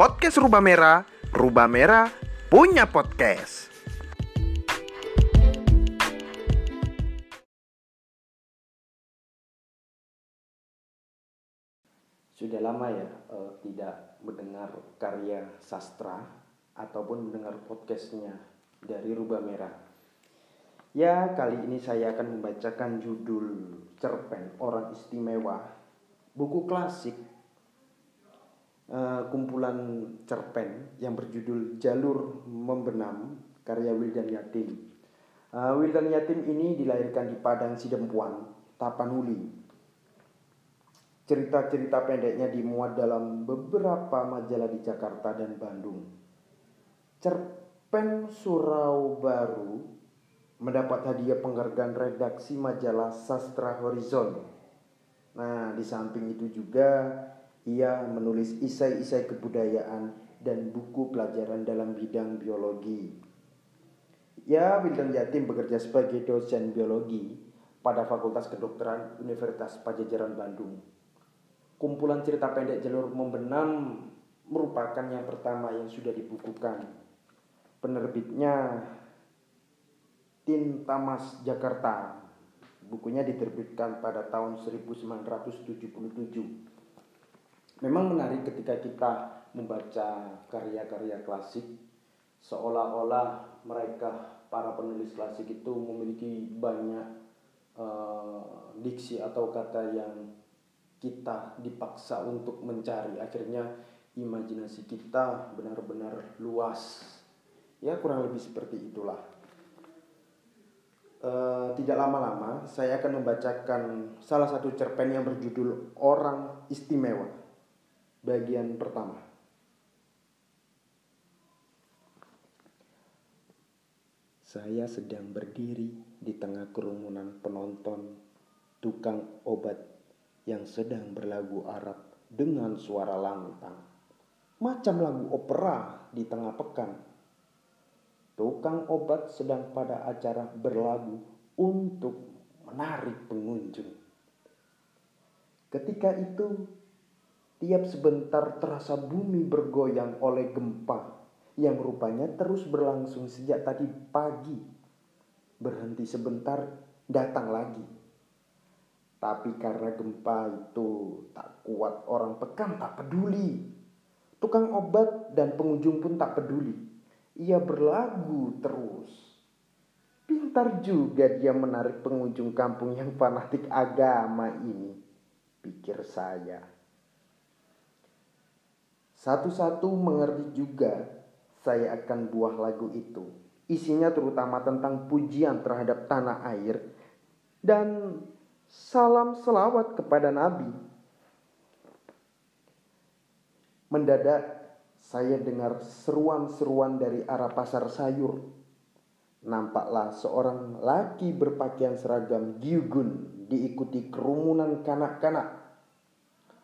podcast Rubah Merah, Rubah Merah punya podcast. Sudah lama ya eh, tidak mendengar karya sastra ataupun mendengar podcastnya dari Rubah Merah. Ya, kali ini saya akan membacakan judul cerpen Orang Istimewa, buku klasik eh, kumpulan cerpen yang berjudul Jalur Membenam karya Wildan Yatim. Eh, Wildan Yatim ini dilahirkan di Padang Sidempuan, Tapanuli, Cerita-cerita pendeknya dimuat dalam beberapa majalah di Jakarta dan Bandung. Cerpen Surau Baru mendapat hadiah penghargaan redaksi majalah Sastra Horizon. Nah, di samping itu juga ia menulis isai-isai kebudayaan dan buku pelajaran dalam bidang biologi. Ya, Wildan Yatim bekerja sebagai dosen biologi pada Fakultas Kedokteran Universitas Pajajaran Bandung. Kumpulan cerita pendek jalur membenam merupakan yang pertama yang sudah dibukukan. Penerbitnya Tinta Mas Jakarta. Bukunya diterbitkan pada tahun 1977. Memang menarik ketika kita membaca karya-karya klasik seolah-olah mereka para penulis klasik itu memiliki banyak uh, diksi atau kata yang kita dipaksa untuk mencari. Akhirnya imajinasi kita benar-benar luas. Ya kurang lebih seperti itulah. E, tidak lama-lama saya akan membacakan salah satu cerpen yang berjudul Orang Istimewa bagian pertama saya sedang berdiri di tengah kerumunan penonton tukang obat yang sedang berlagu Arab dengan suara lantang. Macam lagu opera di tengah pekan. Tukang obat sedang pada acara berlagu untuk menarik pengunjung. Ketika itu, tiap sebentar terasa bumi bergoyang oleh gempa yang rupanya terus berlangsung sejak tadi pagi. Berhenti sebentar, datang lagi tapi karena gempa itu tak kuat orang pekan tak peduli. Tukang obat dan pengunjung pun tak peduli. Ia berlagu terus. Pintar juga dia menarik pengunjung kampung yang fanatik agama ini. Pikir saya. Satu-satu mengerti juga saya akan buah lagu itu. Isinya terutama tentang pujian terhadap tanah air dan salam selawat kepada Nabi. Mendadak saya dengar seruan-seruan dari arah pasar sayur. Nampaklah seorang laki berpakaian seragam giugun diikuti kerumunan kanak-kanak.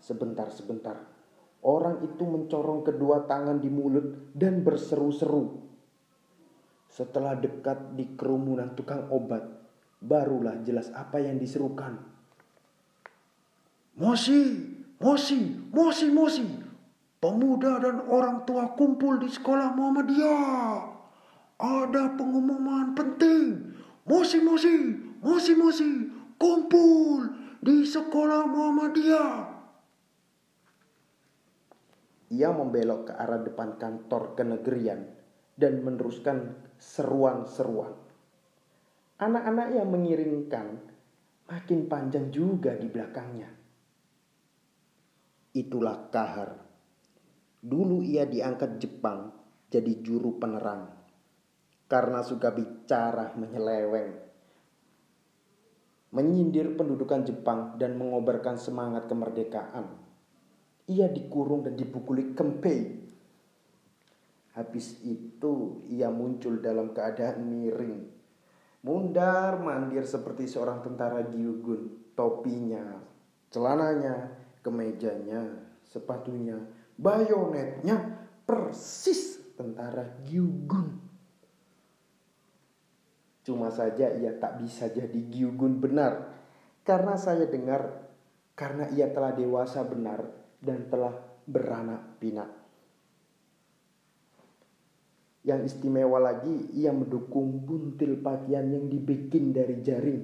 Sebentar-sebentar, orang itu mencorong kedua tangan di mulut dan berseru-seru. Setelah dekat di kerumunan tukang obat, barulah jelas apa yang diserukan. Mosi, Mosi, Mosi, Mosi. Pemuda dan orang tua kumpul di sekolah Muhammadiyah. Ada pengumuman penting. Mosi, Mosi, Mosi, Mosi. Kumpul di sekolah Muhammadiyah. Ia membelok ke arah depan kantor kenegerian dan meneruskan seruan-seruan. Anak-anak yang mengiringkan makin panjang juga di belakangnya. Itulah Kahar. Dulu ia diangkat Jepang jadi juru penerang. Karena suka bicara menyeleweng. Menyindir pendudukan Jepang dan mengobarkan semangat kemerdekaan. Ia dikurung dan dipukuli kempei. Habis itu ia muncul dalam keadaan miring Mundar mandir seperti seorang tentara Gyugun. Topinya, celananya, kemejanya, sepatunya, bayonetnya persis tentara Gyugun. Cuma saja ia tak bisa jadi Gyugun benar. Karena saya dengar, karena ia telah dewasa benar dan telah beranak pinak. Yang istimewa lagi, ia mendukung buntil pakaian yang dibikin dari jaring.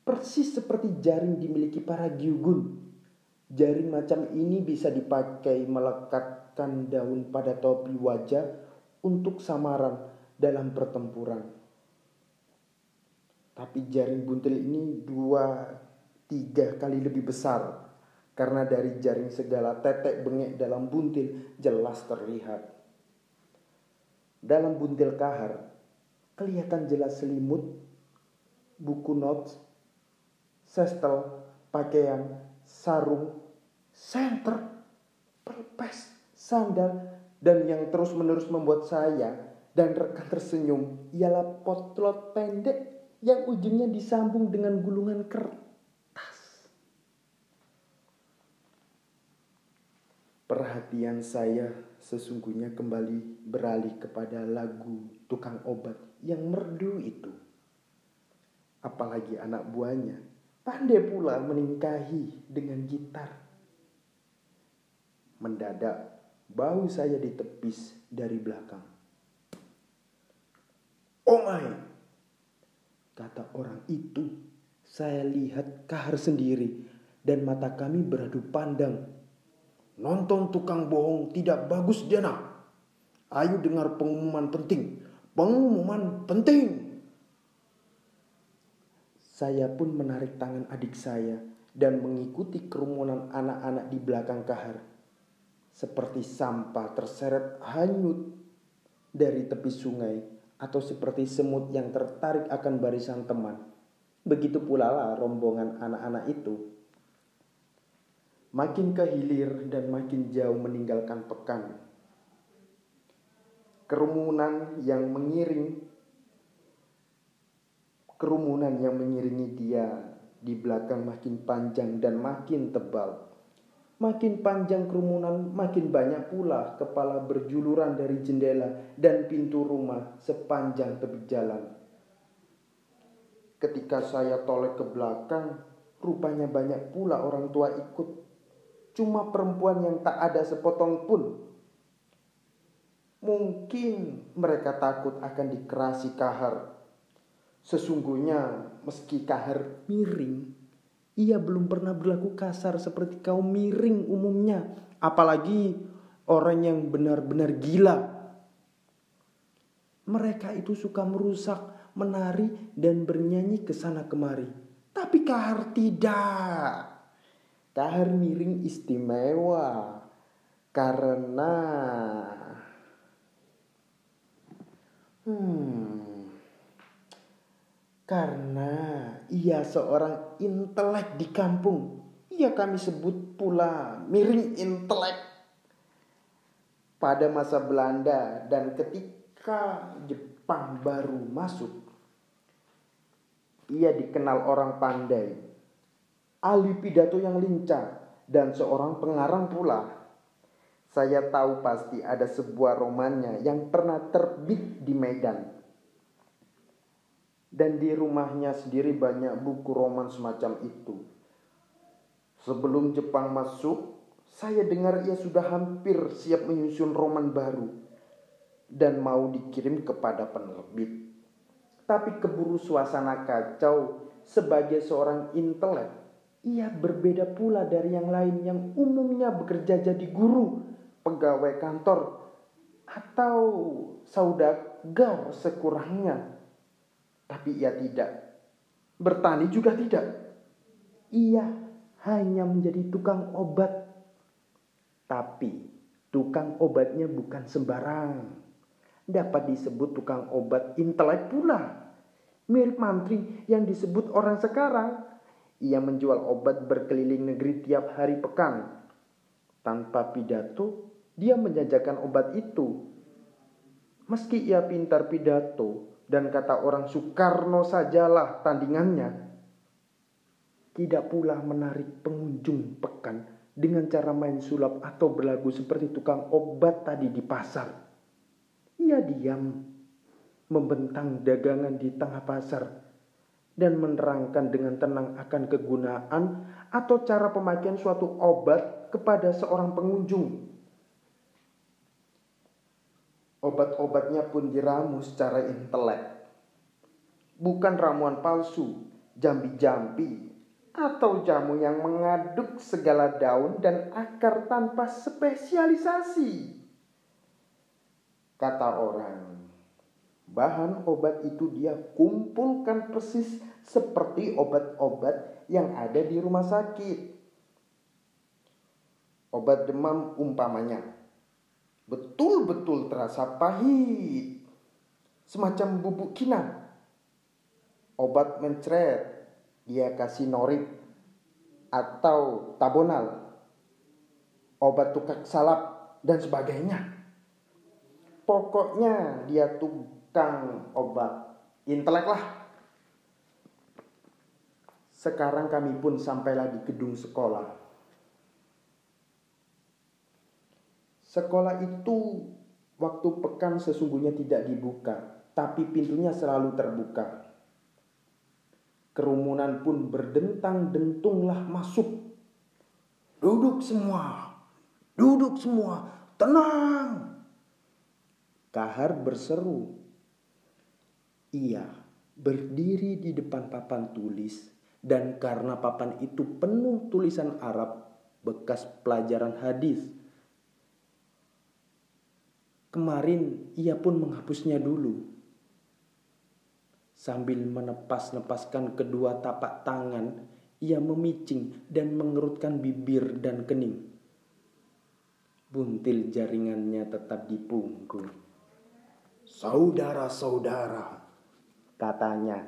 Persis seperti jaring dimiliki para gyugun. Jaring macam ini bisa dipakai melekatkan daun pada topi wajah untuk samaran dalam pertempuran. Tapi jaring buntil ini dua tiga kali lebih besar karena dari jaring segala tetek bengek dalam buntil jelas terlihat. Dalam buntil kahar, kelihatan jelas selimut, buku notes, sestel, pakaian, sarung, senter, pelpes, sandal, dan yang terus-menerus membuat saya dan rekan tersenyum ialah potlot pendek yang ujungnya disambung dengan gulungan kertas. Perhatian saya sesungguhnya kembali beralih kepada lagu tukang obat yang merdu itu. Apalagi anak buahnya pandai pula meningkahi dengan gitar. Mendadak bau saya ditepis dari belakang. Oh my, kata orang itu. Saya lihat kahar sendiri dan mata kami beradu pandang Nonton tukang bohong tidak bagus dia nak. Ayo dengar pengumuman penting. Pengumuman penting. Saya pun menarik tangan adik saya dan mengikuti kerumunan anak-anak di belakang kahar. Seperti sampah terseret hanyut dari tepi sungai atau seperti semut yang tertarik akan barisan teman. Begitu pula lah rombongan anak-anak itu makin ke hilir dan makin jauh meninggalkan pekan. Kerumunan yang mengiring kerumunan yang mengiringi dia di belakang makin panjang dan makin tebal. Makin panjang kerumunan, makin banyak pula kepala berjuluran dari jendela dan pintu rumah sepanjang tepi jalan. Ketika saya tolek ke belakang, rupanya banyak pula orang tua ikut cuma perempuan yang tak ada sepotong pun. Mungkin mereka takut akan dikerasi kahar. Sesungguhnya meski kahar miring, ia belum pernah berlaku kasar seperti kaum miring umumnya. Apalagi orang yang benar-benar gila. Mereka itu suka merusak, menari, dan bernyanyi ke sana kemari. Tapi kahar tidak. Kahar miring istimewa. Karena hmm, karena ia seorang intelek di kampung. Ia kami sebut pula miring intelek. Pada masa Belanda dan ketika Jepang baru masuk ia dikenal orang pandai ahli pidato yang lincah, dan seorang pengarang pula. Saya tahu pasti ada sebuah romannya yang pernah terbit di Medan. Dan di rumahnya sendiri banyak buku roman semacam itu. Sebelum Jepang masuk, saya dengar ia sudah hampir siap menyusun roman baru dan mau dikirim kepada penerbit. Tapi keburu suasana kacau sebagai seorang intelek ia berbeda pula dari yang lain yang umumnya bekerja jadi guru, pegawai kantor, atau saudagar sekurangnya. Tapi ia tidak. Bertani juga tidak. Ia hanya menjadi tukang obat. Tapi tukang obatnya bukan sembarang. Dapat disebut tukang obat intelek pula. Mirip mantri yang disebut orang sekarang ia menjual obat berkeliling negeri tiap hari pekan. Tanpa pidato, dia menjajakan obat itu. Meski ia pintar pidato dan kata orang Soekarno sajalah tandingannya, tidak pula menarik pengunjung pekan dengan cara main sulap atau berlagu seperti tukang obat tadi di pasar. Ia diam, membentang dagangan di tengah pasar dan menerangkan dengan tenang akan kegunaan atau cara pemakaian suatu obat kepada seorang pengunjung. Obat-obatnya pun diramu secara intelek. Bukan ramuan palsu, jambi-jambi, atau jamu yang mengaduk segala daun dan akar tanpa spesialisasi. Kata orang, bahan obat itu dia kumpulkan persis seperti obat-obat yang ada di rumah sakit. Obat demam umpamanya betul-betul terasa pahit, semacam bubuk kinang. Obat mencret dia kasih norit atau tabonal, obat tukak salap dan sebagainya. Pokoknya dia tukang obat intelek lah. Sekarang kami pun sampailah di gedung sekolah. Sekolah itu waktu pekan sesungguhnya tidak dibuka, tapi pintunya selalu terbuka. Kerumunan pun berdentang-dentunglah masuk. Duduk semua, duduk semua, tenang. Kahar berseru. Ia berdiri di depan papan tulis dan karena papan itu penuh tulisan Arab bekas pelajaran hadis. Kemarin ia pun menghapusnya dulu Sambil menepas-nepaskan kedua tapak tangan, ia memicing dan mengerutkan bibir dan kening. Buntil jaringannya tetap di punggung. Saudara-saudara, katanya,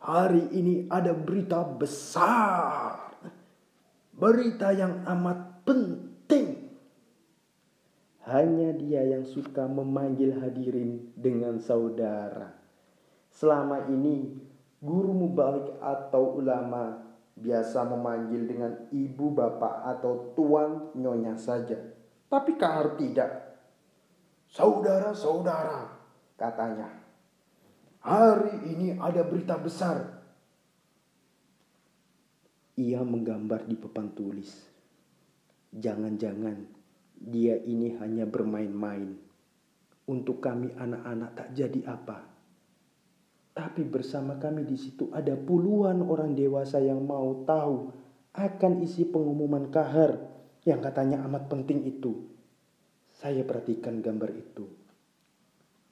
hari ini ada berita besar. Berita yang amat penting. Hanya dia yang suka memanggil hadirin dengan saudara. Selama ini guru mubalik atau ulama biasa memanggil dengan ibu bapak atau tuan nyonya saja. Tapi Kahar tidak. Saudara-saudara, katanya. Hari ini ada berita besar. Ia menggambar di papan tulis. Jangan-jangan dia ini hanya bermain-main. Untuk kami anak-anak tak jadi apa. Tapi bersama kami di situ ada puluhan orang dewasa yang mau tahu akan isi pengumuman kahar yang katanya amat penting itu. Saya perhatikan gambar itu.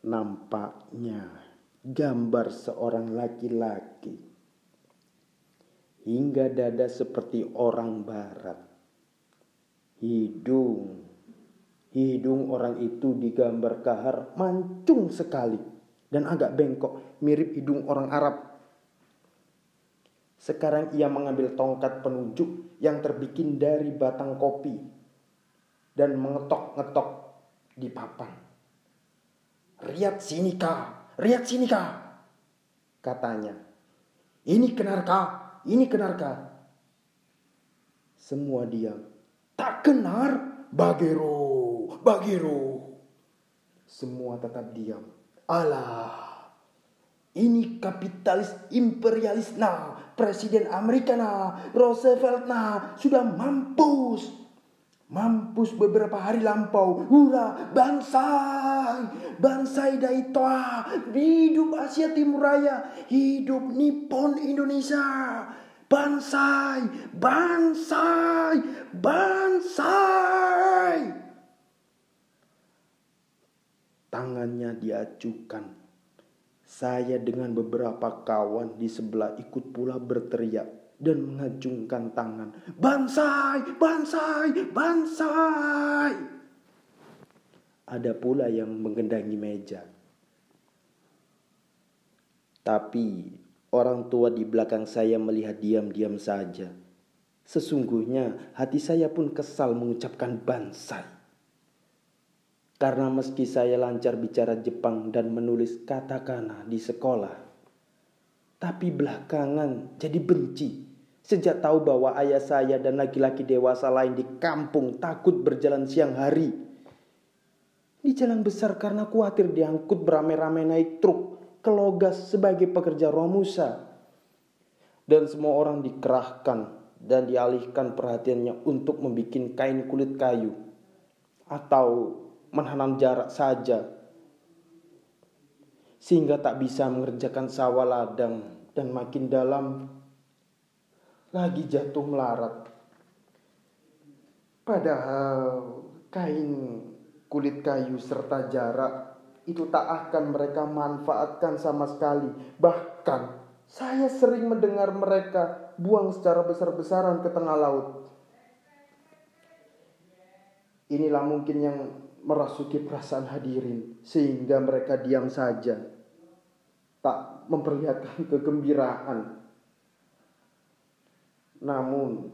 Nampaknya gambar seorang laki-laki. Hingga dada seperti orang barat. Hidung. Hidung orang itu digambar kahar mancung sekali dan agak bengkok, mirip hidung orang Arab. Sekarang ia mengambil tongkat penunjuk yang terbikin dari batang kopi dan mengetok-ngetok di papan. Riat sini kah, riat sini kah, katanya. Ini kenarka, ini kenarka. Semua diam. Tak kenar, bagero, bagero. Semua tetap diam. Alah, ini kapitalis imperialis nah, Presiden Amerika nah, Roosevelt nah, sudah mampus. Mampus beberapa hari lampau. Hura, bansai. Bansai daitoa. Hidup Asia Timur Raya. Hidup Nippon Indonesia. Bansai, bansai, bansai. Tangannya diacukan. Saya dengan beberapa kawan di sebelah ikut pula berteriak dan mengacungkan tangan. Bansai, bansai, bansai. Ada pula yang menggendangi meja. Tapi orang tua di belakang saya melihat diam-diam saja. Sesungguhnya hati saya pun kesal mengucapkan bansai. Karena meski saya lancar bicara Jepang dan menulis katakana di sekolah, tapi belakangan jadi benci sejak tahu bahwa ayah saya dan laki-laki dewasa lain di kampung takut berjalan siang hari. Di jalan besar karena khawatir diangkut beramai-ramai naik truk ke Logas sebagai pekerja Romusa. Dan semua orang dikerahkan dan dialihkan perhatiannya untuk membuat kain kulit kayu atau menahan jarak saja sehingga tak bisa mengerjakan sawah ladang dan makin dalam lagi jatuh melarat. Padahal kain kulit kayu serta jarak itu tak akan mereka manfaatkan sama sekali. Bahkan saya sering mendengar mereka buang secara besar-besaran ke tengah laut. Inilah mungkin yang merasuki perasaan hadirin sehingga mereka diam saja. Tak memperlihatkan kegembiraan. Namun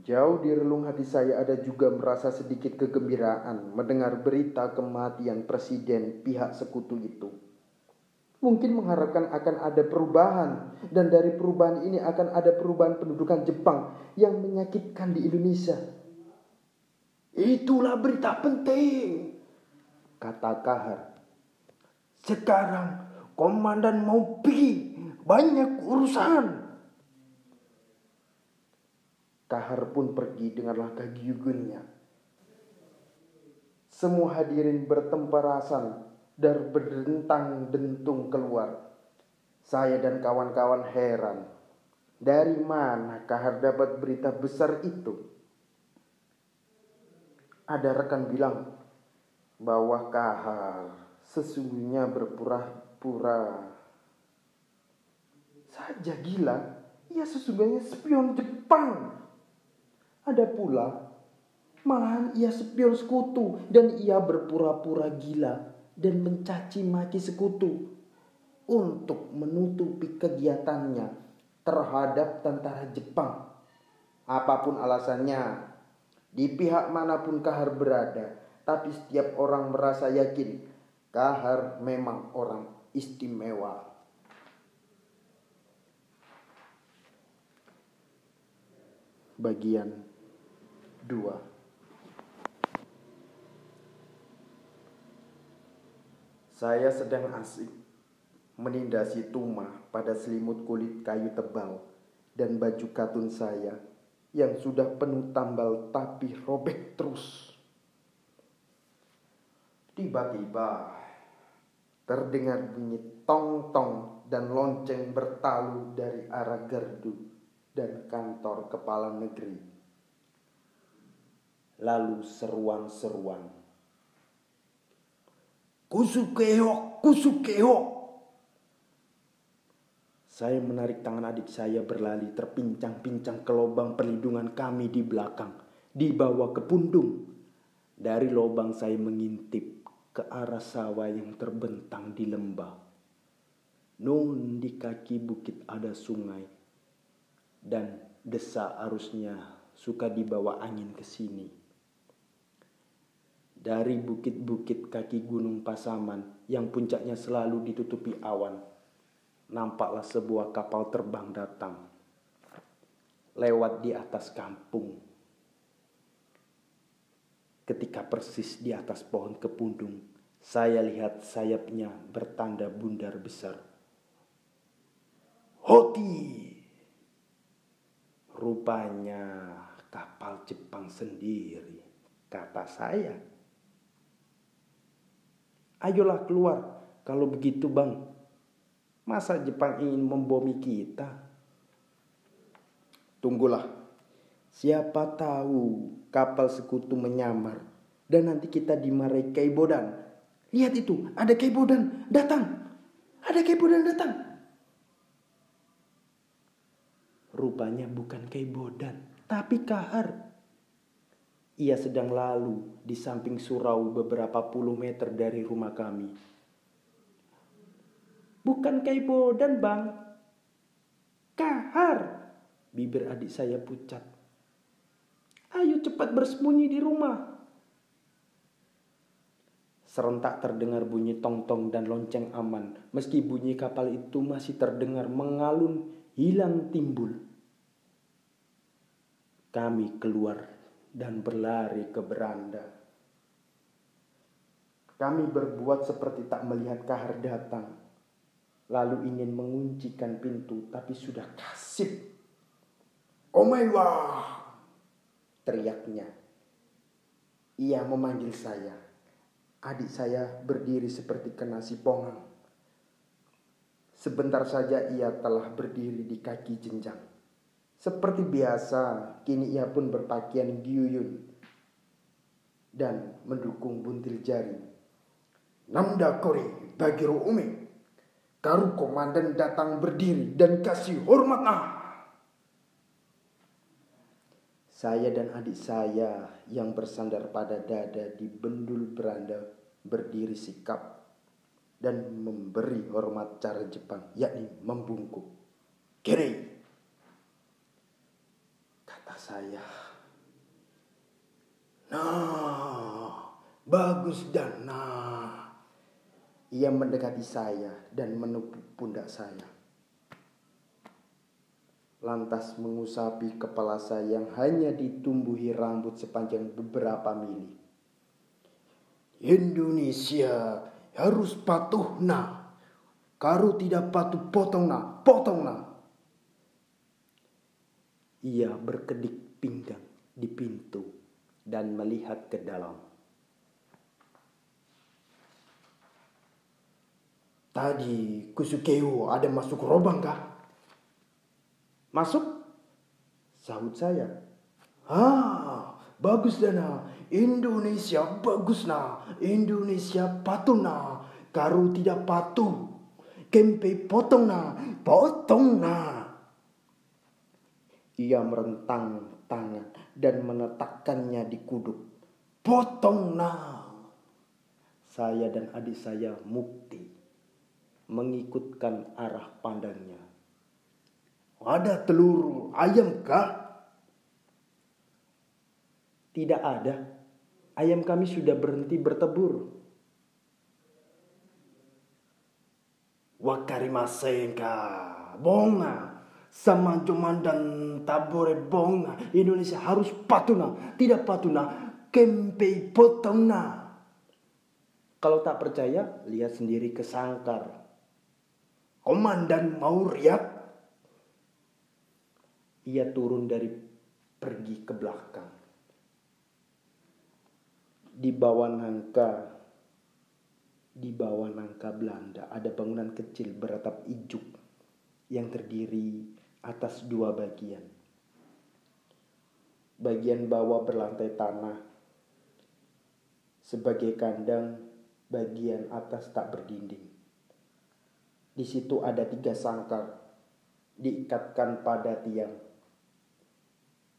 jauh di relung hati saya ada juga merasa sedikit kegembiraan mendengar berita kematian presiden pihak sekutu itu. Mungkin mengharapkan akan ada perubahan dan dari perubahan ini akan ada perubahan pendudukan Jepang yang menyakitkan di Indonesia. Itulah berita penting, kata Kahar. Sekarang komandan mau pergi, banyak urusan. Kahar pun pergi dengan langkah giugunnya. Semua hadirin bertemparasan dan berdentang dentung keluar. Saya dan kawan-kawan heran. Dari mana Kahar dapat berita besar itu? Ada rekan bilang bahwa Kahar sesungguhnya berpura-pura saja gila. Ia sesungguhnya spion Jepang. Ada pula malahan ia spion sekutu dan ia berpura-pura gila dan mencaci maki sekutu untuk menutupi kegiatannya terhadap tentara Jepang. Apa pun alasannya, di pihak mana pun Kahar berada, tapi setiap orang merasa yakin Kahar memang orang istimewa. Bagian 2 Saya sedang asik menindasi Tuma pada selimut kulit kayu tebal dan baju katun saya yang sudah penuh tambal tapi robek terus. Tiba-tiba terdengar bunyi tong-tong dan lonceng bertalu dari arah gerdu dan kantor kepala negeri. Lalu seruan-seruan Kusukeo, kusukeo. Saya menarik tangan adik saya berlari terpincang-pincang ke lubang perlindungan kami di belakang, dibawa ke pundung. Dari lubang saya mengintip ke arah sawah yang terbentang di lembah. Nun di kaki bukit ada sungai dan desa arusnya suka dibawa angin ke sini dari bukit-bukit kaki gunung Pasaman yang puncaknya selalu ditutupi awan, nampaklah sebuah kapal terbang datang lewat di atas kampung. Ketika persis di atas pohon kepundung, saya lihat sayapnya bertanda bundar besar. Hoti! Rupanya kapal Jepang sendiri, kata saya. Ayolah keluar. Kalau begitu bang, masa Jepang ingin membomi kita? Tunggulah. Siapa tahu kapal sekutu menyamar dan nanti kita dimarahi Kaibodan. Lihat itu, ada Kaibodan datang. Ada Kaibodan datang. Rupanya bukan Kaibodan, tapi Kahar. Ia sedang lalu di samping surau beberapa puluh meter dari rumah kami. Bukan Kaibodan, Bang. Kahar. Bibir adik saya pucat. Ayo cepat bersembunyi di rumah. Serentak terdengar bunyi tong-tong dan lonceng aman, meski bunyi kapal itu masih terdengar mengalun, hilang timbul. Kami keluar dan berlari ke beranda. Kami berbuat seperti tak melihat kahar datang, lalu ingin menguncikan pintu, tapi sudah kasip. Omaiwa! Teriaknya. Ia memanggil saya. Adik saya berdiri seperti kena sipongan. Sebentar saja ia telah berdiri di kaki jenjang. Seperti biasa, kini ia pun berpakaian giuyun dan mendukung buntil jari. Namda kori bagi umi. Karu komandan datang berdiri dan kasih hormat nah. Saya dan adik saya yang bersandar pada dada di bendul beranda berdiri sikap dan memberi hormat cara Jepang, yakni membungkuk. Kiri, saya. Nah, bagus dan nah. Ia mendekati saya dan menepuk pundak saya lantas mengusapi kepala saya yang hanya ditumbuhi rambut sepanjang beberapa mili. Indonesia harus patuh na. Karu tidak patuh potong na, potong na. Ia berkedik pinggang di pintu dan melihat ke dalam. Tadi kusukeo ada masuk robang kah? Masuk? Sahut saya. Ah, bagus dana. Indonesia bagus na. Indonesia patuh na. Karu tidak patuh. Kempe potong na. Potong na. Ia merentang tangan dan menetapkannya di kuduk. Potong na. Saya dan adik saya mukti mengikutkan arah pandangnya. Ada telur ayam kah? Tidak ada. Ayam kami sudah berhenti bertebur. Wakarimasenka. Bonga. Sama dan tabore bonga. Indonesia harus patuna. Tidak patuna. Kempe potongna. Kalau tak percaya, lihat sendiri ke sangkar. Komandan mau riak ia turun dari pergi ke belakang. Di bawah nangka, di bawah nangka Belanda ada bangunan kecil beratap ijuk yang terdiri atas dua bagian. Bagian bawah berlantai tanah, sebagai kandang, bagian atas tak berdinding. Di situ ada tiga sangkar diikatkan pada tiang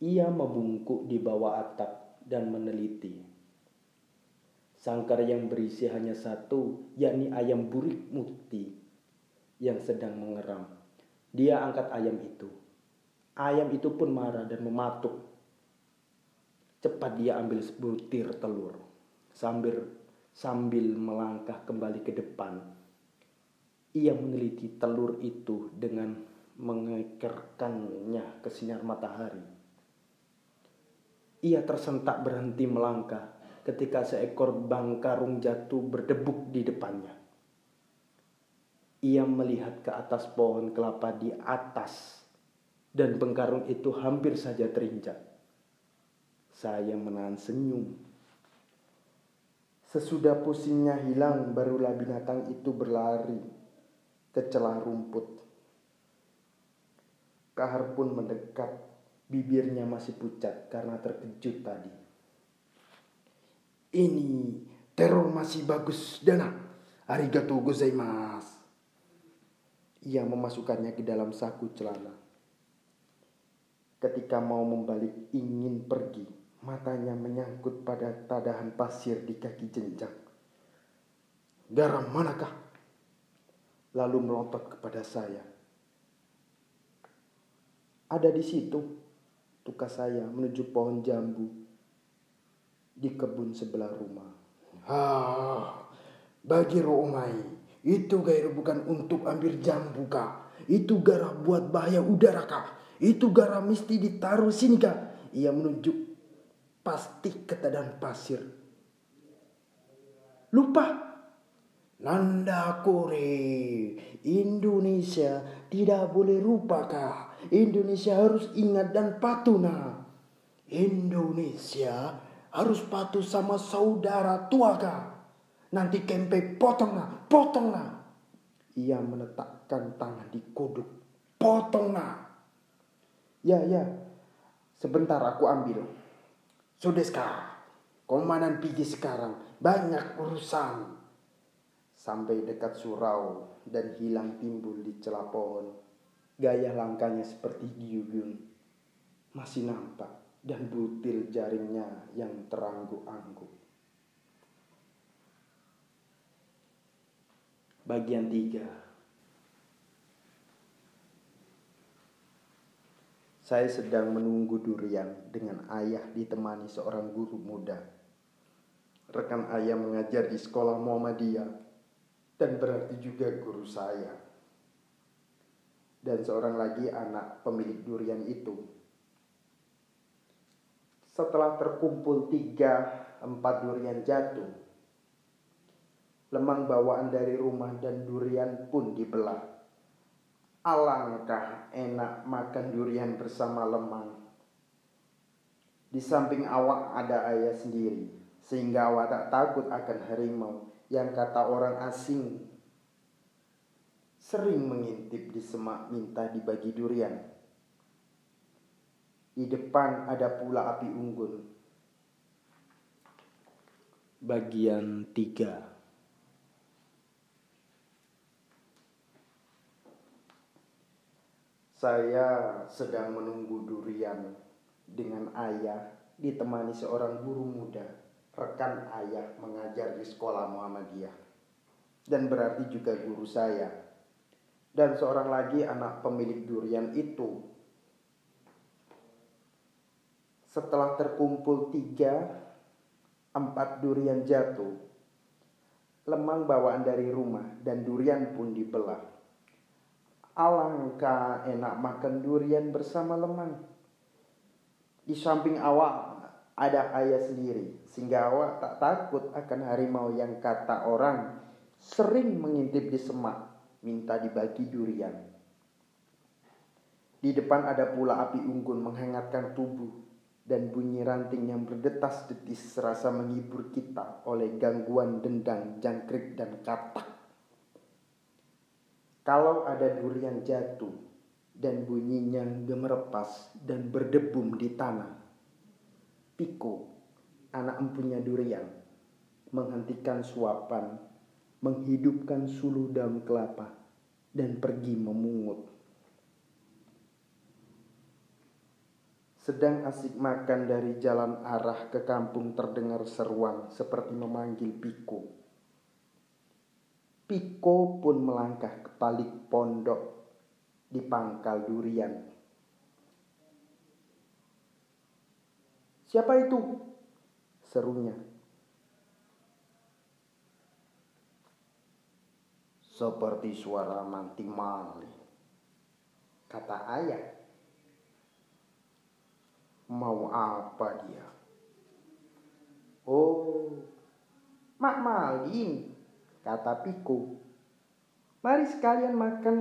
ia membungkuk di bawah atap dan meneliti. Sangkar yang berisi hanya satu, yakni ayam burik mukti yang sedang mengeram. Dia angkat ayam itu. Ayam itu pun marah dan mematuk. Cepat dia ambil sebutir telur sambil sambil melangkah kembali ke depan. Ia meneliti telur itu dengan mengekerkannya ke sinar matahari. Ia tersentak berhenti melangkah ketika seekor bangkarung jatuh berdebuk di depannya. Ia melihat ke atas pohon kelapa di atas dan bengkarung itu hampir saja terinjak. Saya menahan senyum. Sesudah pusingnya hilang, barulah binatang itu berlari ke celah rumput. Kahar pun mendekat Bibirnya masih pucat karena terkejut tadi. Ini teror masih bagus, Dana. Arigato gozaimasu. Ia memasukkannya ke dalam saku celana. Ketika mau membalik ingin pergi, matanya menyangkut pada tadahan pasir di kaki jenjang. Garam manakah? Lalu melotot kepada saya. Ada di situ, tukas saya menuju pohon jambu di kebun sebelah rumah. Ah, bagi Romai, itu gair bukan untuk ambil jambu kak. Itu gara buat bahaya udara kak. Itu gara mesti ditaruh sini kak. Ia menunjuk pasti ketadan pasir. Lupa Nanda Kore, Indonesia tidak boleh lupa kak. Indonesia harus ingat dan patuh nah. Indonesia harus patuh sama saudara tua kah? Nanti kempe potonglah, potonglah. Ia meletakkan tangan di kodok. Potonglah. Ya, ya. Sebentar aku ambil. Sudeska, komandan pergi sekarang. Banyak urusan. Sampai dekat surau dan hilang timbul di celah pohon. Gaya langkahnya seperti Gyugyun. Masih nampak dan butil jaringnya yang terangguk-angguk. Bagian 3 Saya sedang menunggu durian dengan ayah ditemani seorang guru muda. Rekan ayah mengajar di sekolah Muhammadiyah dan berarti juga guru saya. Dan seorang lagi anak pemilik durian itu. Setelah terkumpul tiga empat durian jatuh, lemang bawaan dari rumah dan durian pun dibelah. Alangkah enak makan durian bersama lemang. Di samping awak ada ayah sendiri, sehingga awak tak takut akan harimau yang kata orang asing sering mengintip di semak minta dibagi durian. Di depan ada pula api unggun. Bagian 3 Saya sedang menunggu durian dengan ayah ditemani seorang guru muda, rekan ayah mengajar di sekolah Muhammadiyah. Dan berarti juga guru saya. Dan seorang lagi anak pemilik durian itu. Setelah terkumpul tiga, empat durian jatuh. Lemang bawaan dari rumah dan durian pun dibelah Alangkah enak makan durian bersama lemang. Di samping awak ada ayah sendiri, sehingga awak tak takut akan harimau yang kata orang sering mengintip di semak, minta dibagi durian. Di depan ada pula api unggun menghangatkan tubuh dan bunyi ranting yang berdetas-detis serasa menghibur kita oleh gangguan dendang, jangkrik, dan katak. Kalau ada durian jatuh dan bunyinya gemerepas dan berdebum di tanah, Piko, anak empunya durian, menghentikan suapan, menghidupkan sulu daun kelapa, dan pergi memungut. Sedang asik makan dari jalan arah ke kampung terdengar seruan seperti memanggil Piko. Piko pun melangkah ke balik pondok di pangkal durian. Siapa itu? Serunya. Seperti suara manti mali. Kata ayah. Mau apa dia? Oh, Mak Malin kata Piku. Mari sekalian makan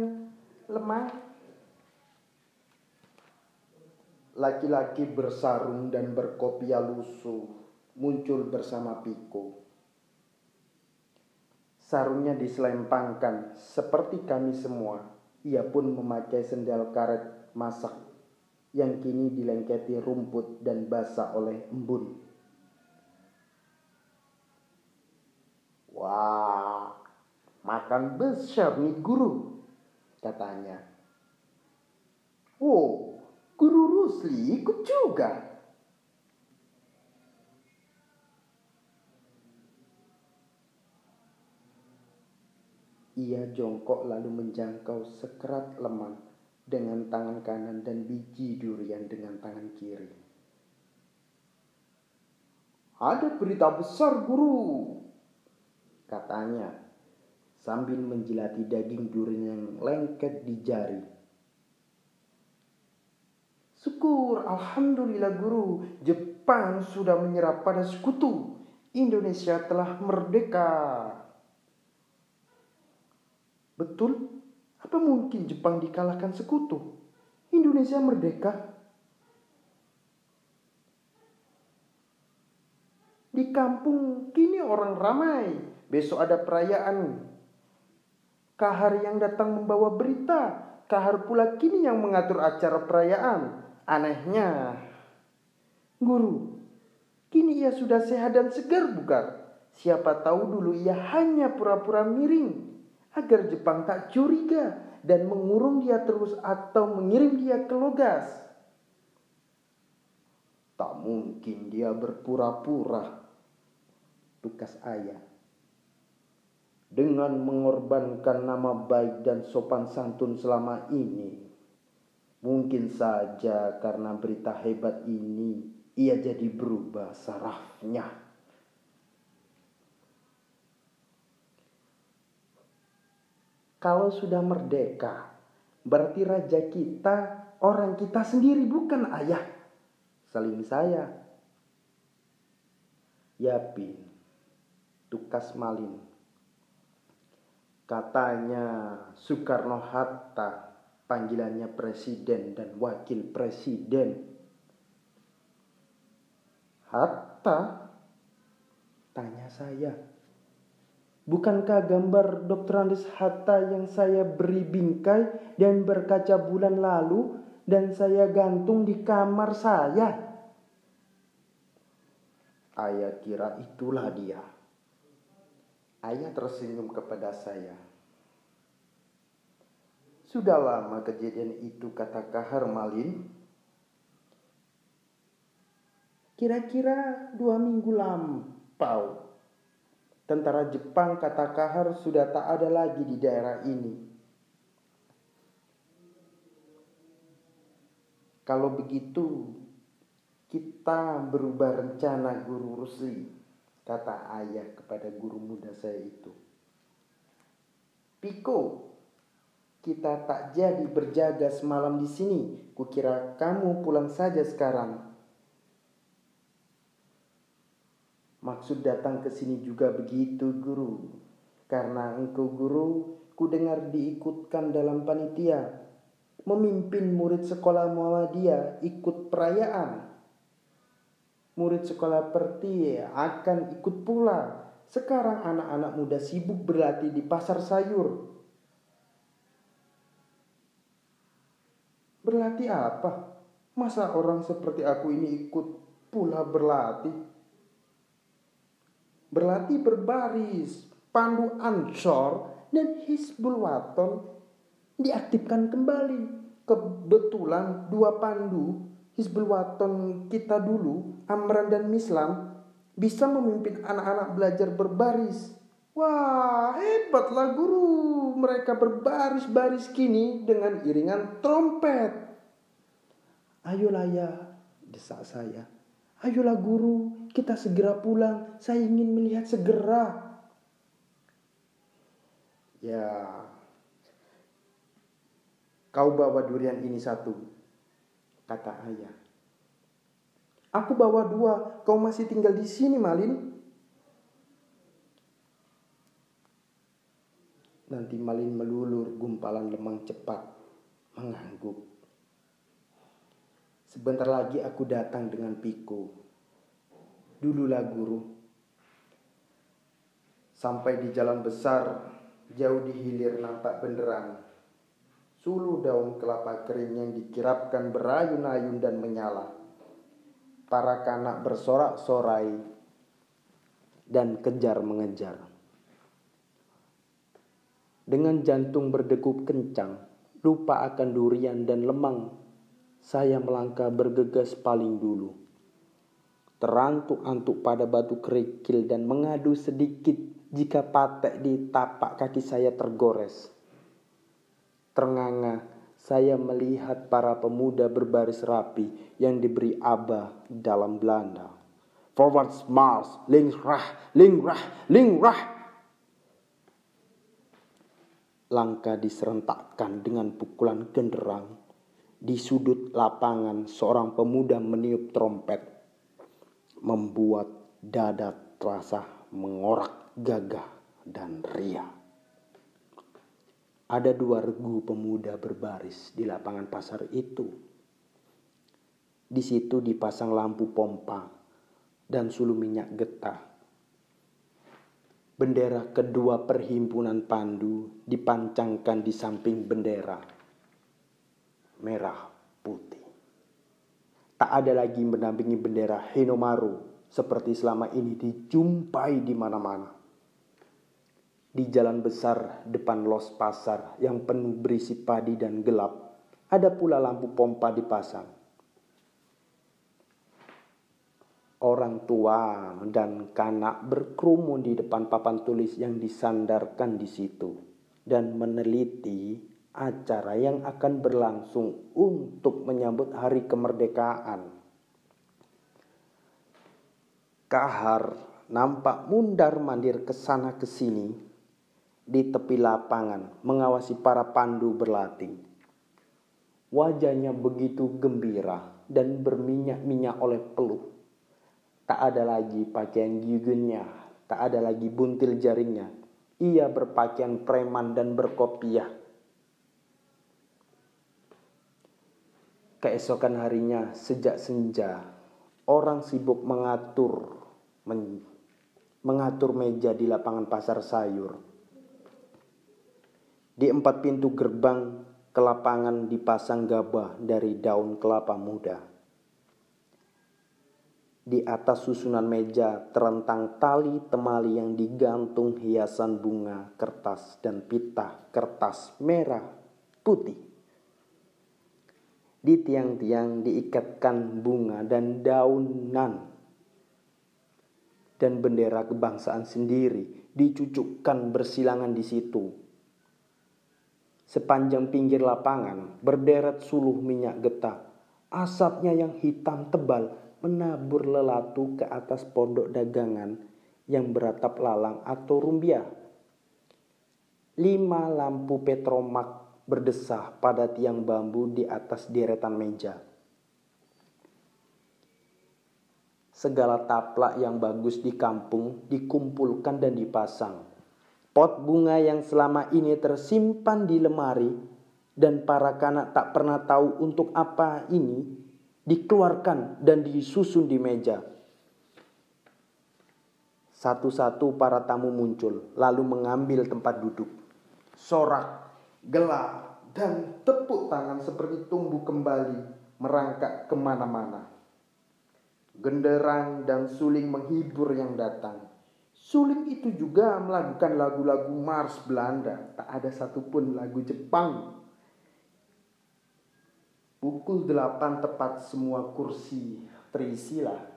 lemang. Laki-laki bersarung dan berkopiah lusuh muncul bersama Piko. Sarungnya diselempangkan seperti kami semua. Ia pun memakai sendal karet masak yang kini dilengketi rumput dan basah oleh embun. Wah, makan besar nih guru, katanya. Oh, guru Rusli ikut juga. Ia jongkok lalu menjangkau sekerat lemang dengan tangan kanan dan biji durian dengan tangan kiri. Ada berita besar guru, katanya sambil menjilati daging durian yang lengket di jari. Syukur, Alhamdulillah guru, Jepang sudah menyerah pada sekutu. Indonesia telah merdeka. Betul? Apa mungkin Jepang dikalahkan sekutu? Indonesia merdeka. Di kampung kini orang ramai Besok ada perayaan. Kahar yang datang membawa berita. Kahar pula kini yang mengatur acara perayaan. Anehnya, guru, kini ia sudah sehat dan segar bugar. Siapa tahu dulu ia hanya pura-pura miring agar Jepang tak curiga dan mengurung dia terus atau mengirim dia ke Logas. Tak mungkin dia berpura-pura. Tukas ayah dengan mengorbankan nama baik dan sopan santun selama ini. Mungkin saja karena berita hebat ini ia jadi berubah sarafnya. Kalau sudah merdeka, berarti raja kita orang kita sendiri bukan ayah. Saling saya. Yapin, tukas malin Katanya Soekarno-Hatta panggilannya presiden dan wakil presiden. Hatta? Tanya saya. Bukankah gambar Dr. Andes Hatta yang saya beri bingkai dan berkaca bulan lalu dan saya gantung di kamar saya? Ayah kira itulah dia. Ayah tersenyum kepada saya. Sudah lama kejadian itu kata Kahar Malin. Kira-kira dua minggu lampau. Tentara Jepang kata Kahar sudah tak ada lagi di daerah ini. Kalau begitu, kita berubah rencana Guru Rusli kata ayah kepada guru muda saya itu. Piko, kita tak jadi berjaga semalam di sini. Kukira kamu pulang saja sekarang. Maksud datang ke sini juga begitu, guru. Karena engkau guru, ku dengar diikutkan dalam panitia. Memimpin murid sekolah Muhammadiyah ikut perayaan murid sekolah perti akan ikut pula. Sekarang anak-anak muda sibuk berlatih di pasar sayur. Berlatih apa? Masa orang seperti aku ini ikut pula berlatih? Berlatih berbaris, pandu ansor, dan Hizbul Waton diaktifkan kembali. Kebetulan dua pandu Hizbul Waton kita dulu, Amran dan Mislam, bisa memimpin anak-anak belajar berbaris. Wah, hebatlah guru. Mereka berbaris-baris kini dengan iringan trompet. Ayolah ya, desak saya. Ayolah guru, kita segera pulang. Saya ingin melihat segera. Ya, kau bawa durian ini satu kata ayah. Aku bawa dua, kau masih tinggal di sini, Malin. Nanti Malin melulur gumpalan lemang cepat, mengangguk. Sebentar lagi aku datang dengan Piko. Dululah guru. Sampai di jalan besar, jauh di hilir nampak benderang sulu daun kelapa kering yang dikirapkan berayun-ayun dan menyala. Para kanak bersorak-sorai dan kejar mengejar. Dengan jantung berdegup kencang, lupa akan durian dan lemang, saya melangkah bergegas paling dulu. Terantuk-antuk pada batu kerikil dan mengadu sedikit jika patek di tapak kaki saya tergores ternganga saya melihat para pemuda berbaris rapi yang diberi abah dalam Belanda. Forward march, linkrah, linkrah, linkrah. Langkah diserentakkan dengan pukulan genderang. Di sudut lapangan seorang pemuda meniup trompet. Membuat dada terasa mengorak gagah dan riang. Ada dua regu pemuda berbaris di lapangan pasar itu. Di situ dipasang lampu pompa dan sulu minyak getah. Bendera kedua perhimpunan Pandu dipancangkan di samping bendera merah putih. Tak ada lagi mendampingi bendera Hinomaru seperti selama ini dijumpai di mana-mana. Di jalan besar depan los pasar yang penuh berisi padi dan gelap, ada pula lampu pompa dipasang. Orang tua dan kanak berkerumun di depan papan tulis yang disandarkan di situ dan meneliti acara yang akan berlangsung untuk menyambut hari kemerdekaan. Kahar nampak mundar mandir ke sana ke sini di tepi lapangan mengawasi para pandu berlatih. Wajahnya begitu gembira dan berminyak-minyak oleh peluh Tak ada lagi pakaian gigunnya, tak ada lagi buntil jaringnya. Ia berpakaian preman dan berkopiah. Keesokan harinya, sejak senja, orang sibuk mengatur men, mengatur meja di lapangan pasar sayur. Di empat pintu gerbang ke lapangan dipasang gabah dari daun kelapa muda. Di atas susunan meja terentang tali temali yang digantung hiasan bunga, kertas, dan pita kertas merah putih. Di tiang-tiang diikatkan bunga dan daunan dan bendera kebangsaan sendiri dicucukkan bersilangan di situ. Sepanjang pinggir lapangan berderet suluh minyak getah, asapnya yang hitam tebal menabur lelatu ke atas pondok dagangan yang beratap lalang atau rumbia. Lima lampu petromak berdesah pada tiang bambu di atas deretan meja. Segala taplak yang bagus di kampung dikumpulkan dan dipasang. Pot bunga yang selama ini tersimpan di lemari dan para kanak tak pernah tahu untuk apa ini dikeluarkan dan disusun di meja. Satu-satu para tamu muncul, lalu mengambil tempat duduk. Sorak, gelap, dan tepuk tangan seperti tumbuh kembali merangkak ke mana-mana. Genderang dan suling menghibur yang datang. Suling itu juga melakukan lagu-lagu Mars Belanda. Tak ada satupun lagu Jepang Pukul delapan tepat semua kursi terisilah.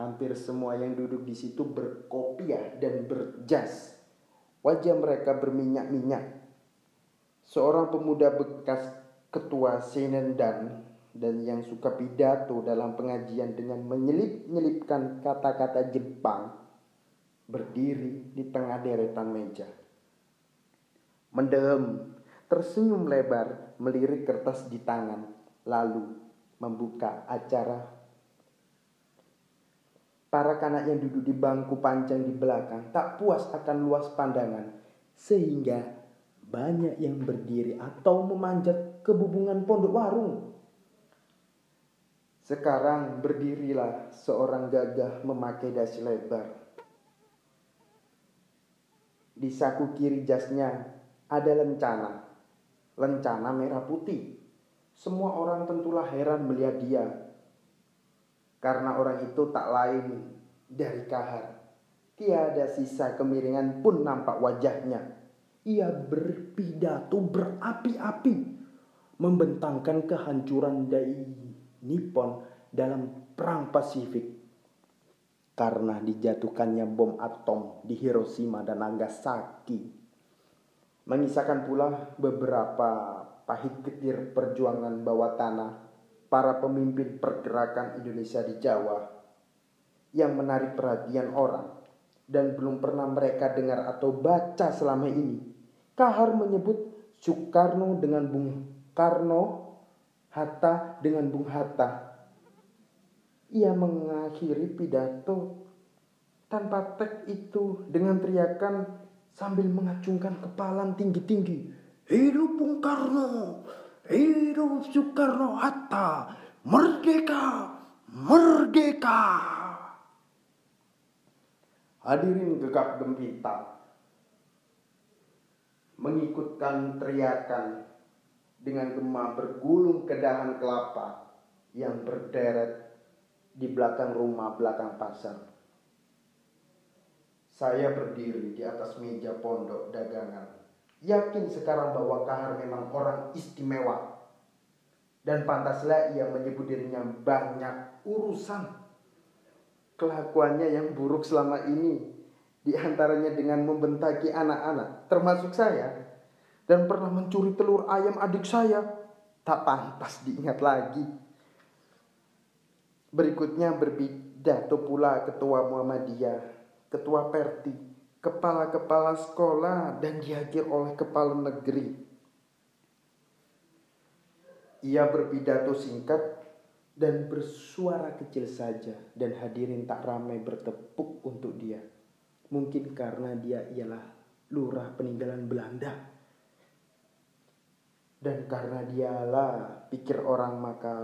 Hampir semua yang duduk di situ berkopiah dan berjas. Wajah mereka berminyak-minyak. Seorang pemuda bekas ketua Senendan dan yang suka pidato dalam pengajian dengan menyelip-nyelipkan kata-kata Jepang berdiri di tengah deretan meja. Mendem, tersenyum lebar, melirik kertas di tangan lalu membuka acara. Para kanak yang duduk di bangku panjang di belakang tak puas akan luas pandangan sehingga banyak yang berdiri atau memanjat ke bubungan pondok warung. Sekarang berdirilah seorang gagah memakai dasi lebar. Di saku kiri jasnya ada lencana, lencana merah putih. Semua orang tentulah heran melihat dia. Karena orang itu tak lain dari kahar. Tiada sisa kemiringan pun nampak wajahnya. Ia berpidato berapi-api. Membentangkan kehancuran dari Nippon dalam perang Pasifik. Karena dijatuhkannya bom atom di Hiroshima dan Nagasaki. Mengisahkan pula beberapa pahit getir perjuangan bawah tanah para pemimpin pergerakan Indonesia di Jawa yang menarik perhatian orang dan belum pernah mereka dengar atau baca selama ini. Kahar menyebut Soekarno dengan Bung Karno, Hatta dengan Bung Hatta. Ia mengakhiri pidato tanpa teks itu dengan teriakan sambil mengacungkan kepala tinggi-tinggi. Hidup Bung Karno, hidup Soekarno Hatta, merdeka, merdeka. Hadirin gegap gempita, mengikutkan teriakan dengan gema bergulung ke dahan kelapa yang berderet di belakang rumah belakang pasar. Saya berdiri di atas meja pondok dagangan. Yakin sekarang bahwa Kahar memang orang istimewa. Dan pantaslah ia menyebut dirinya banyak urusan. Kelakuannya yang buruk selama ini di antaranya dengan membentaki anak-anak, termasuk saya, dan pernah mencuri telur ayam adik saya, tak pantas diingat lagi. Berikutnya berpidato pula Ketua Muhammadiyah ketua perti, kepala-kepala sekolah, dan dihadir oleh kepala negeri. Ia berpidato singkat dan bersuara kecil saja dan hadirin tak ramai bertepuk untuk dia. Mungkin karena dia ialah lurah peninggalan Belanda. Dan karena dialah pikir orang maka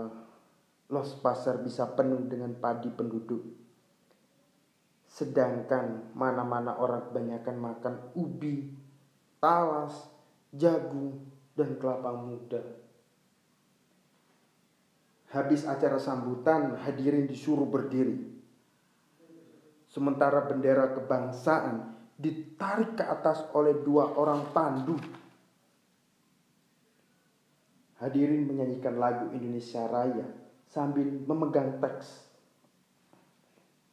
Los Pasar bisa penuh dengan padi penduduk. Sedangkan mana-mana orang kebanyakan makan ubi, talas, jagung, dan kelapa muda. Habis acara sambutan, hadirin disuruh berdiri. Sementara bendera kebangsaan ditarik ke atas oleh dua orang pandu. Hadirin menyanyikan lagu Indonesia Raya sambil memegang teks.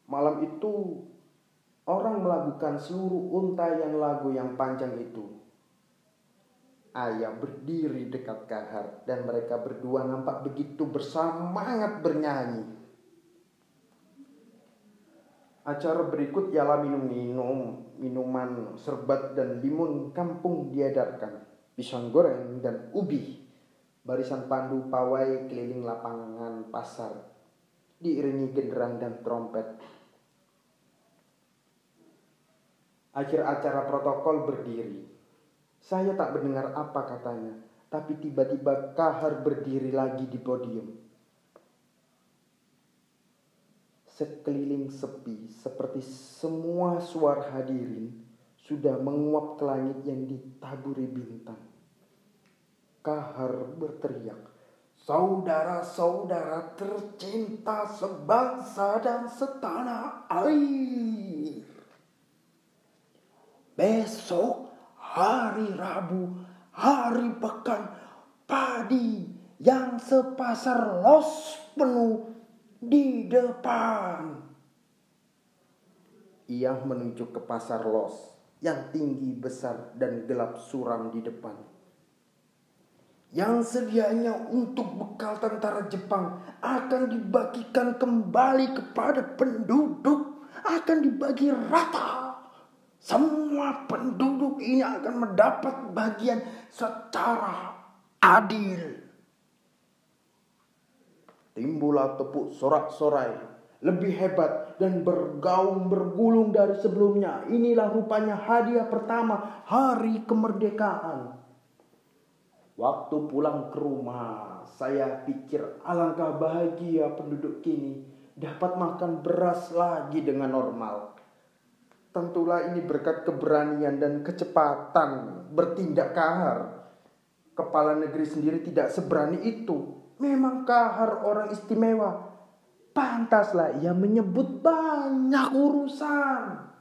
Malam itu Orang melakukan seluruh untayan lagu yang panjang itu. Ayah berdiri dekat Kahar dan mereka berdua nampak begitu bersemangat bernyanyi. Acara berikut ialah minum-minum, minuman serbat dan limun kampung diadarkan, pisang goreng dan ubi. Barisan pandu pawai keliling lapangan pasar, diiringi genderang dan trompet Akhir acara protokol berdiri. Saya tak mendengar apa katanya, tapi tiba-tiba Kahar berdiri lagi di podium. Sekeliling sepi, seperti semua suara hadirin sudah menguap ke langit yang ditaburi bintang. Kahar berteriak, Saudara-saudara tercinta sebangsa dan setanah air. Besok hari Rabu, hari pekan, padi yang sepasar los penuh di depan. Ia menuju ke pasar los yang tinggi besar dan gelap suram di depan. Yang sedianya untuk bekal tentara Jepang akan dibagikan kembali kepada penduduk, akan dibagi rata semua penduduk ini akan mendapat bagian secara adil. Timbullah tepuk sorak-sorai lebih hebat dan bergaung bergulung dari sebelumnya. Inilah rupanya hadiah pertama hari kemerdekaan. Waktu pulang ke rumah, saya pikir alangkah bahagia penduduk kini dapat makan beras lagi dengan normal. Tentulah ini berkat keberanian dan kecepatan bertindak kahar. Kepala negeri sendiri tidak seberani itu. Memang kahar orang istimewa. Pantaslah ia menyebut banyak urusan.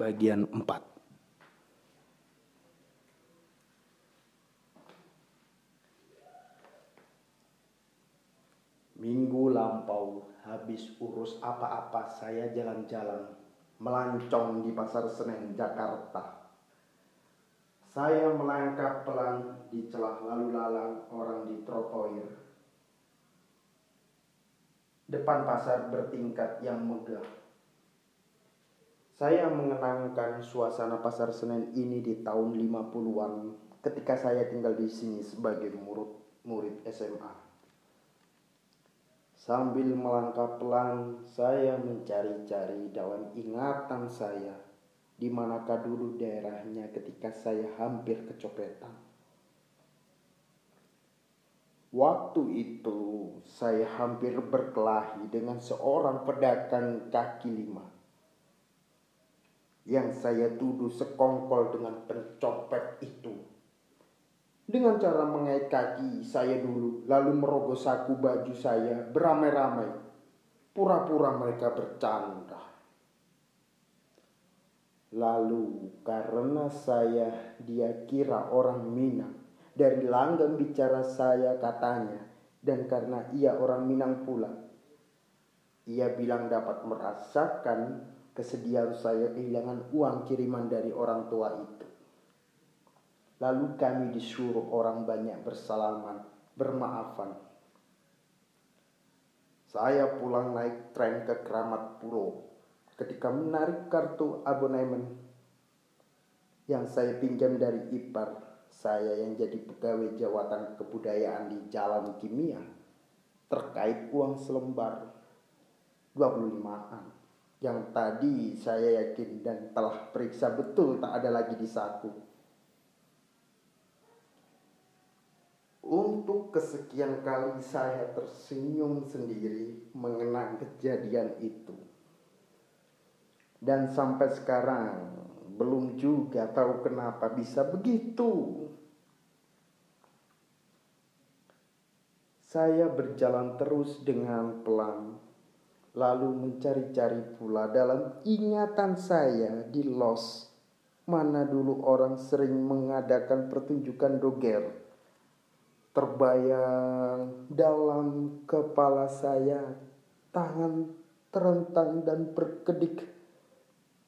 Bagian 4 Minggu lampau habis urus apa-apa saya jalan-jalan melancong di pasar Senen Jakarta. Saya melangkah pelan di celah lalu lalang orang di trotoir. Depan pasar bertingkat yang megah. Saya mengenangkan suasana pasar Senen ini di tahun 50-an ketika saya tinggal di sini sebagai murid murid SMA. Sambil melangkah pelan, saya mencari-cari dalam ingatan saya di manakah dulu daerahnya ketika saya hampir kecopetan. Waktu itu saya hampir berkelahi dengan seorang pedagang kaki lima yang saya tuduh sekongkol dengan pencopet itu. Dengan cara mengait kaki saya dulu, lalu merogoh saku baju saya beramai-ramai. Pura-pura mereka bercanda. Lalu karena saya dia kira orang Minang dari langgam bicara saya katanya dan karena ia orang Minang pula. Ia bilang dapat merasakan kesedihan saya kehilangan uang kiriman dari orang tua itu. Lalu kami disuruh orang banyak bersalaman, bermaafan. Saya pulang naik tren ke Keramat Pulau. Ketika menarik kartu abonemen yang saya pinjam dari ipar, saya yang jadi pegawai jawatan kebudayaan di Jalan Kimia terkait uang selembar 25-an yang tadi saya yakin dan telah periksa betul tak ada lagi di saku. Untuk kesekian kali saya tersenyum sendiri mengenang kejadian itu. Dan sampai sekarang belum juga tahu kenapa bisa begitu. Saya berjalan terus dengan pelan, lalu mencari-cari pula dalam ingatan saya di los mana dulu orang sering mengadakan pertunjukan doger Terbayang dalam kepala saya tangan terentang dan berkedik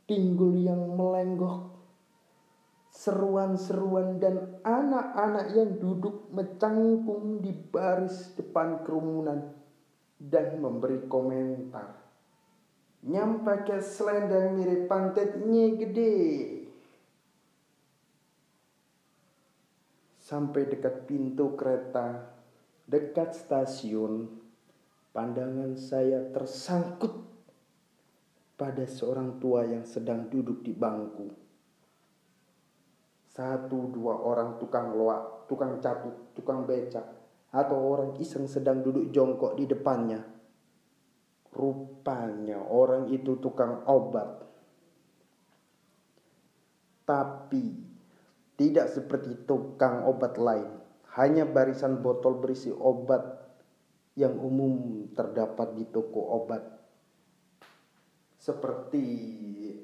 pinggul yang melenggok seruan-seruan dan anak-anak yang duduk mencangkung di baris depan kerumunan dan memberi komentar. Nyampake selendang mirip pantetnya gede. Sampai dekat pintu kereta, dekat stasiun, pandangan saya tersangkut pada seorang tua yang sedang duduk di bangku. Satu dua orang tukang loak, tukang catut, tukang becak, atau orang iseng sedang duduk jongkok di depannya. Rupanya orang itu tukang obat. Tapi tidak seperti tukang obat lain, hanya barisan botol berisi obat yang umum terdapat di toko obat. Seperti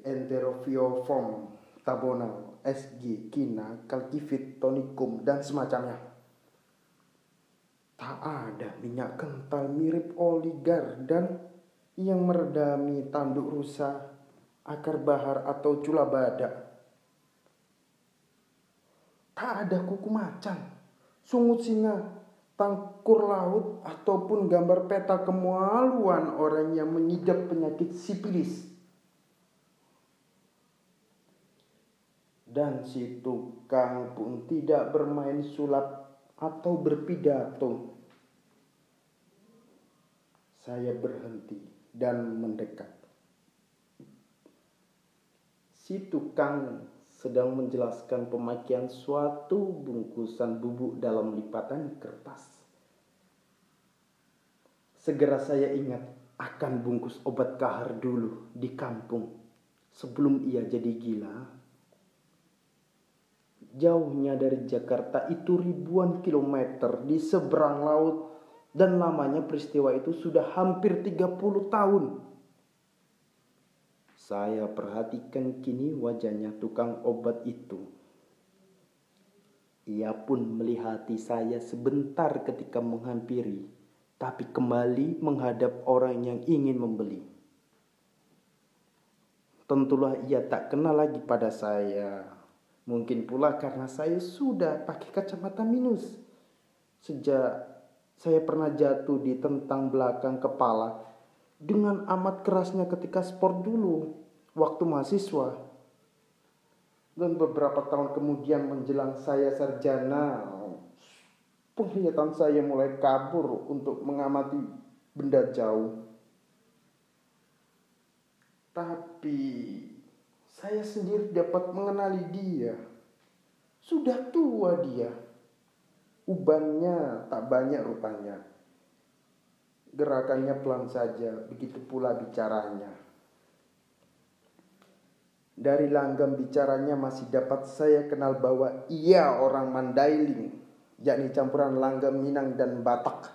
enterofiofom, tabonal, SG, kina, kalkifit, tonikum, dan semacamnya. Tak ada minyak kental mirip oligar dan yang meredami tanduk rusa, akar bahar atau cula badak tak ada kuku macan, sungut singa, tangkur laut, ataupun gambar peta kemaluan orang yang mengidap penyakit sipilis. Dan si tukang pun tidak bermain sulap atau berpidato. Saya berhenti dan mendekat. Si tukang sedang menjelaskan pemakaian suatu bungkusan bubuk dalam lipatan kertas. Segera saya ingat akan bungkus obat kahar dulu di kampung sebelum ia jadi gila. Jauhnya dari Jakarta itu ribuan kilometer di seberang laut dan lamanya peristiwa itu sudah hampir 30 tahun. Saya perhatikan kini wajahnya tukang obat itu. Ia pun melihati saya sebentar ketika menghampiri, tapi kembali menghadap orang yang ingin membeli. Tentulah ia tak kenal lagi pada saya. Mungkin pula karena saya sudah pakai kacamata minus. Sejak saya pernah jatuh di tentang belakang kepala dengan amat kerasnya ketika sport dulu waktu mahasiswa dan beberapa tahun kemudian menjelang saya sarjana penglihatan saya mulai kabur untuk mengamati benda jauh tapi saya sendiri dapat mengenali dia sudah tua dia Ubannya tak banyak rupanya. Gerakannya pelan saja, begitu pula bicaranya. Dari langgam bicaranya masih dapat saya kenal bahwa ia orang Mandailing, yakni campuran langgam Minang dan Batak.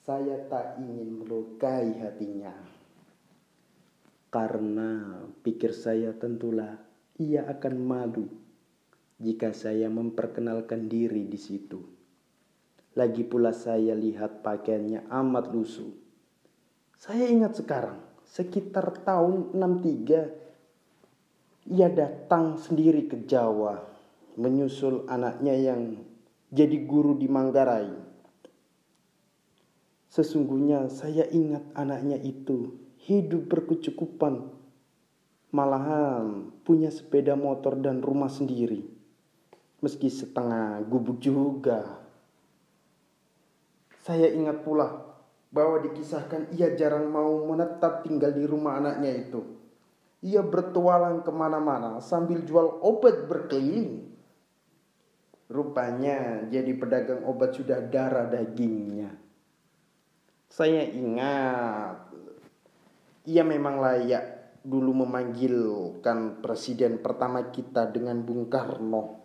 Saya tak ingin melukai hatinya. Karena pikir saya tentulah ia akan malu jika saya memperkenalkan diri di situ. Lagi pula saya lihat pakaiannya amat lusuh. Saya ingat sekarang, sekitar tahun 63, ia datang sendiri ke Jawa, menyusul anaknya yang jadi guru di Manggarai. Sesungguhnya saya ingat anaknya itu hidup berkecukupan, malahan punya sepeda motor dan rumah sendiri meski setengah gubuk juga. Saya ingat pula bahwa dikisahkan ia jarang mau menetap tinggal di rumah anaknya itu. Ia bertualang ke mana-mana sambil jual obat berkeliling. Rupanya jadi pedagang obat sudah darah dagingnya. Saya ingat ia memang layak dulu memanggilkan presiden pertama kita dengan Bung Karno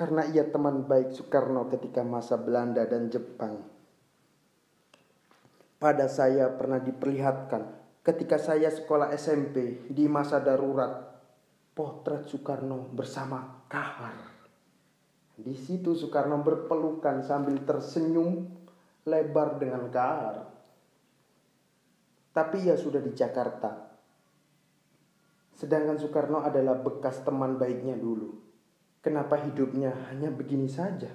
karena ia teman baik Soekarno ketika masa Belanda dan Jepang. Pada saya pernah diperlihatkan ketika saya sekolah SMP di masa darurat potret Soekarno bersama Kahar. Di situ Soekarno berpelukan sambil tersenyum lebar dengan Kahar. Tapi ia sudah di Jakarta. Sedangkan Soekarno adalah bekas teman baiknya dulu. Kenapa hidupnya hanya begini saja?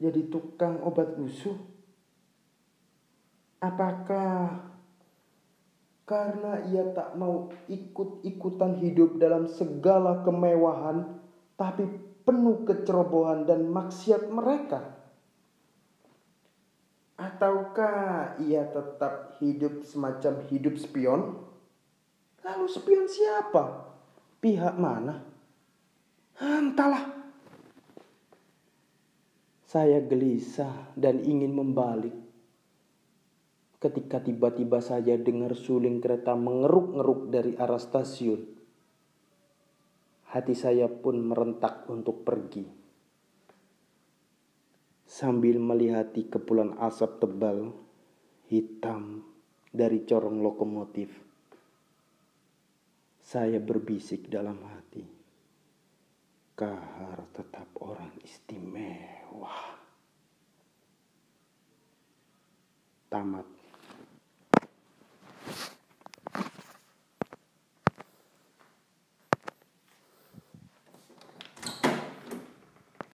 Jadi tukang obat lusuh? Apakah karena ia tak mau ikut-ikutan hidup dalam segala kemewahan, tapi penuh kecerobohan dan maksiat mereka? Ataukah ia tetap hidup semacam hidup spion? Lalu spion siapa? Pihak mana? Entahlah. Saya gelisah dan ingin membalik. Ketika tiba-tiba saja dengar suling kereta mengeruk-ngeruk dari arah stasiun. Hati saya pun merentak untuk pergi. Sambil melihati kepulan asap tebal hitam dari corong lokomotif. Saya berbisik dalam hati. Kahar tetap orang istimewa. Tamat.